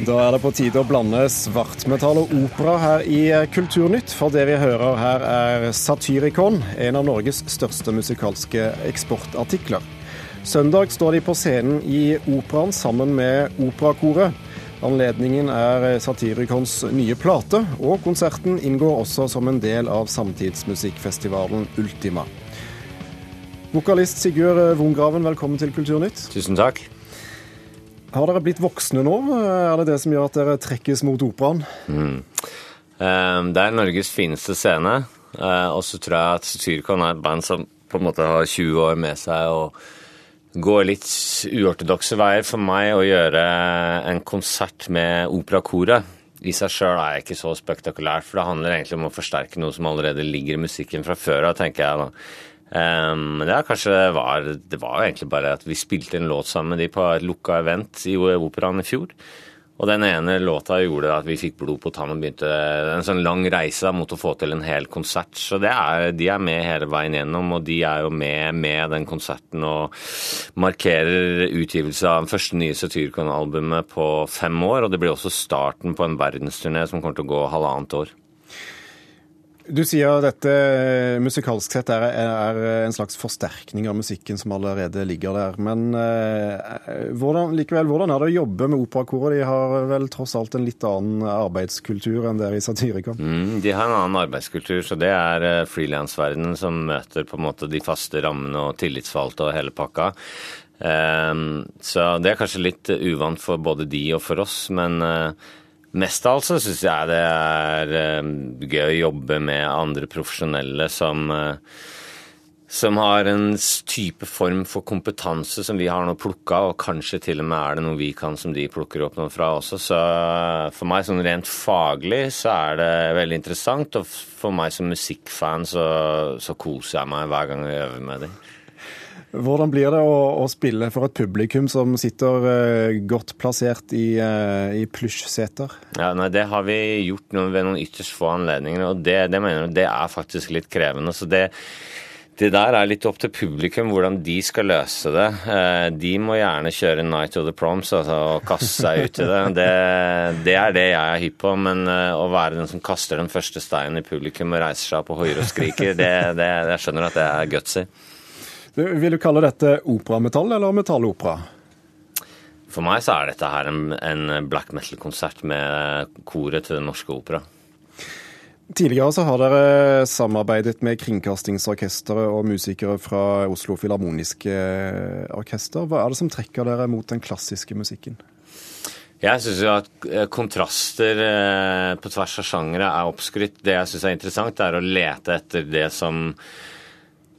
Da er det på tide å blande svartmetall og opera her i Kulturnytt. For det vi hører her er Satyricon, en av Norges største musikalske eksportartikler. Søndag står de på scenen i Operaen sammen med Operakoret. Anledningen er Satyricons nye plate, og konserten inngår også som en del av samtidsmusikkfestivalen Ultima. Vokalist Sigurd Wongraven, velkommen til Kulturnytt. Tusen takk. Har dere blitt voksne nå? Er det det som gjør at dere trekkes mot operaen? Mm. Det er Norges fineste scene. Eh, og så tror jeg at Satyricon er et band som på en måte har 20 år med seg og går litt uortodokse veier for meg å gjøre en konsert med operakoret. I seg sjøl er ikke så spektakulært, for det handler egentlig om å forsterke noe som allerede ligger i musikken fra før av, tenker jeg. da. Um, men det, var, det var egentlig bare at vi spilte en låt sammen med de på et lukka event i Operaen i fjor. Og den ene låta gjorde at vi fikk blod på tann og begynte en sånn lang reise mot å få til en hel konsert. Så er, de er med hele veien gjennom, og de er jo med med den konserten og markerer utgivelse av første nye Satyricon-albumet på fem år. Og det blir også starten på en verdensturné som kommer til å gå halvannet år. Du sier at dette musikalsk sett er, er, en slags forsterkning av musikken som allerede ligger der. Men eh, hvordan, likevel, hvordan er det å jobbe med operakoret? De har vel tross alt en litt annen arbeidskultur enn dere i Satyricon? Mm, de har en annen arbeidskultur, så det er eh, frilansverdenen som møter på en måte de faste rammene og tillitsvalgte og hele pakka. Eh, så det er kanskje litt uvant for både de og for oss, men eh, Mest av alt så syns jeg det er eh, gøy å jobbe med andre profesjonelle som, eh, som har en type form for kompetanse som vi har nå plukka, og kanskje til og med er det noe vi kan som de plukker opp noe fra også. Så eh, for meg sånn rent faglig så er det veldig interessant, og for meg som musikkfan så, så koser jeg meg hver gang jeg øver med dem. Hvordan blir det å, å, spille for et publikum som sitter uh, godt plassert i, uh, i plysjseter? Ja, nei, Det har vi gjort noe, ved noen ytterst få anledninger, og det, det mener det er faktisk litt krevende. så det det der er litt opp til publikum hvordan de skal løse det. Eh, de må gjerne kjøre 'Night of the Proms' altså, og kaste seg ut i det. det. det. er det jeg er hypp på, men å være den som kaster den første steinen i publikum og reiser seg opp og hoier og skriker, det, det, jeg skjønner at det er gutsy. Vil du kalle dette operametall eller metallopera? For meg så er dette her en, en black metal-konsert med koret til Den norske opera. Tidligere så har dere samarbeidet med Kringkastingsorkesteret og musikere fra Oslo Filharmoniske Orkester. Hva er det som trekker dere mot den klassiske musikken? Jeg syns at eh, kontraster eh, på tvers av sjangere er oppskrytt. Det jeg syns er interessant, er å lete etter det som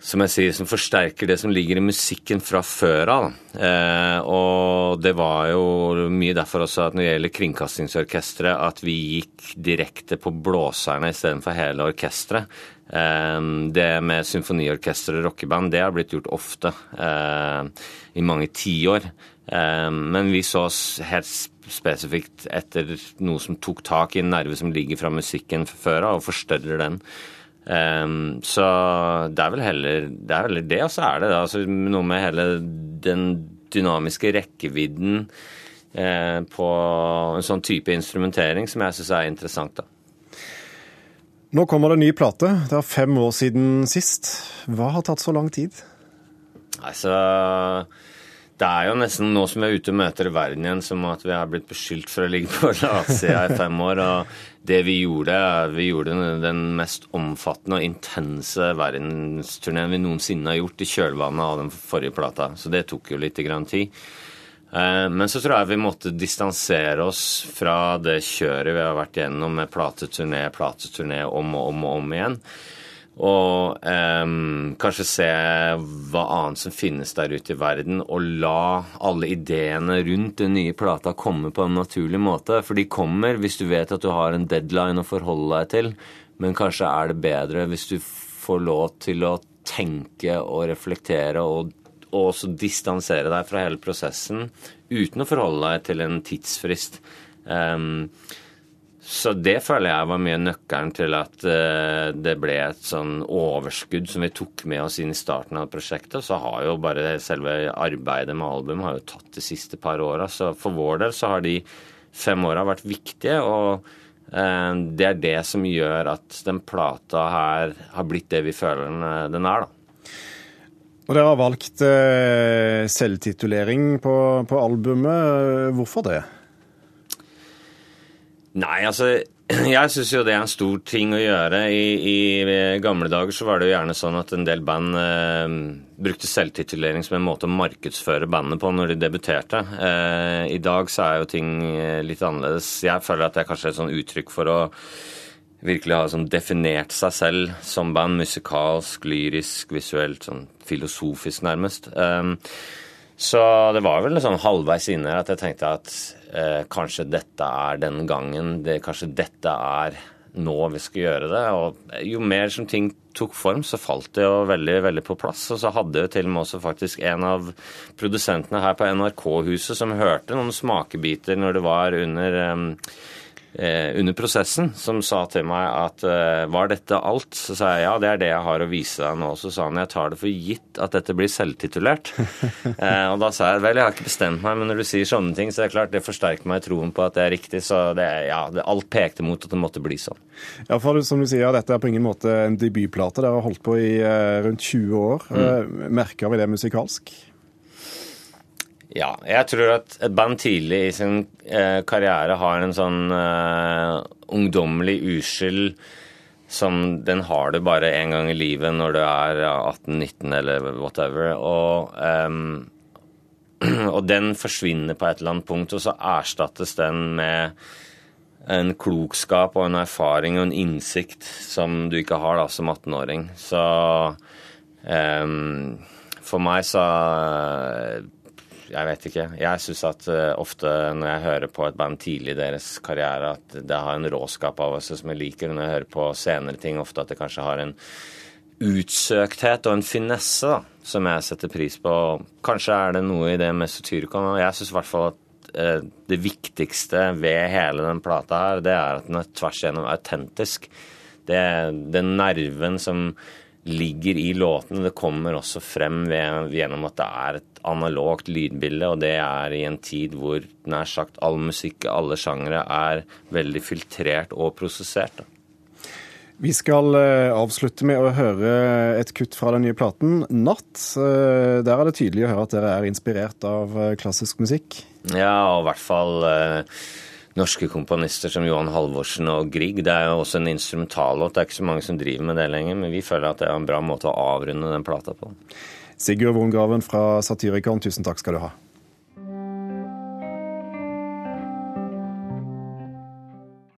som jeg sier, som forsterker det som ligger i musikken fra før av. Eh, og det var jo mye derfor også at når det gjelder Kringkastingsorkesteret, at vi gikk direkte på blåserne istedenfor hele orkesteret. Eh, det med symfoniorkester og rockeband, det har blitt gjort ofte eh, i mange tiår. Eh, men vi så oss helt spesifikt etter noe som tok tak i en nerve som ligger fra musikken fra før av, og forstørrer den. Um, så det er vel heller det, er vel det og så er det da, altså, noe med hele den dynamiske rekkevidden eh, på en sånn type instrumentering som jeg syns er interessant. da. Nå kommer det en ny plate. Det er fem år siden sist. Hva har tatt så lang tid? Altså, det er jo nesten nå som vi er ute og møter verden igjen, som at vi har blitt beskyldt for å ligge på latsida i fem år. Og det vi gjorde, vi gjorde den mest omfattende og intense verdensturneen vi noensinne har gjort i kjølvannet av den forrige plata. Så det tok jo litt grann tid. Eh, men så tror jeg vi måtte distansere oss fra det kjøret vi har vært gjennom med plateturné, plateturné om og om og om igjen. Og um, kanskje se hva annet som finnes der ute i verden, og la alle ideene rundt den nye plata komme på en naturlig måte. For de kommer hvis du vet at du har en deadline å forholde deg til. Men kanskje er det bedre hvis du får lov til å tenke og reflektere og, og også distansere deg fra hele prosessen uten å forholde deg til en tidsfrist. Um, så det føler jeg var mye nøkkelen til at uh, det ble et sånn overskudd som vi tok med oss inn i starten av prosjektet. Så har jo bare selve arbeidet med album har jo tatt de siste par åra. Så for vår del så har de fem åra vært viktige. og eh, det er det som gjør at den plata her har blitt det vi føler den, den er. da. Og Dere har valgt eh, selvtitulering på, på albumet. Hvorfor det? Nei, altså jeg syns jo det er en stor ting å gjøre. I, I, gamle dager så var det jo gjerne sånn at en del band eh, brukte selvtitulering som en måte å markedsføre bandet på når de debuterte. Eh, I dag så er jo ting eh, litt annerledes. Jeg føler at det er kanskje et sånn uttrykk for å virkelig ha sånn definert seg selv som band. Musikalsk, lyrisk, visuelt, sånn filosofisk nærmest. Um, så det var vel sånn halvveis inne at jeg tenkte at eh, kanskje dette er den gangen, det, kanskje dette er nå vi skal gjøre det. Og jo mer som ting tok form, så falt det jo veldig veldig på plass. Og så hadde jo til og med også faktisk en av produsentene her på NRK-huset som hørte noen smakebiter når det var under um, under prosessen som sa til meg at eh, var dette alt? Så sa jeg ja, det er det jeg har å vise deg nå. Så sa han jeg tar det for gitt at dette blir selvtitulert. eh, og da sa jeg vel, jeg har ikke bestemt meg, men når du sier sånne ting, så er det klart det forsterker meg i troen på at det er riktig. Så det, ja, det, alt pekte mot at det måtte bli sånn. Ja, for som du sier, dette er på ingen måte en debutplate. Dere har holdt på i eh, rundt 20 år. Mm. Eh, merker vi det musikalsk? Ja, jeg tror at et band tidlig i sin eh, karriere har en sånn eh, ungdommelig uskyld som den har du bare én gang i livet når du er 18-19 eller whatever. Og, eh, og den forsvinner på et eller annet punkt, og så erstattes den med en klokskap og en erfaring og en innsikt som du ikke har da som 18-åring. Så um, for meg så jeg vet ikke. Jeg syns at uh, ofte når jeg hører på et band tidlig i deres karriere, at det har en råskap av seg som jeg liker. Når jeg hører på senere ting, ofte at det kanskje har en utsøkthet og en finesse da, som jeg setter pris på. Kanskje er det noe i det med Satyricon. Jeg syns i hvert fall at uh, det viktigste ved hele den plata her, det er at den er tvers igjennom autentisk. Det, den nerven som ligger i låtene. Det kommer også frem ved, gjennom at det er et analogt lydbilde, og det er i en tid hvor nær sagt all musikk, alle sjangere, er veldig filtrert og prosessert. Vi skal eh, avslutte med å høre et kutt fra den nye platen, 'Natt'. Eh, der er det tydelig å høre at dere er inspirert av eh, klassisk musikk? Ja, og i hvert fall norske komponister som Johan Halvorsen og Grieg. Det er jo også en instrumentallåt. Det er ikke så mange som driver med det lenger, men vi føler at det er en bra måte å avrunde den plata på. Sigurd Vongraven fra Satyricon, tusen takk skal du ha.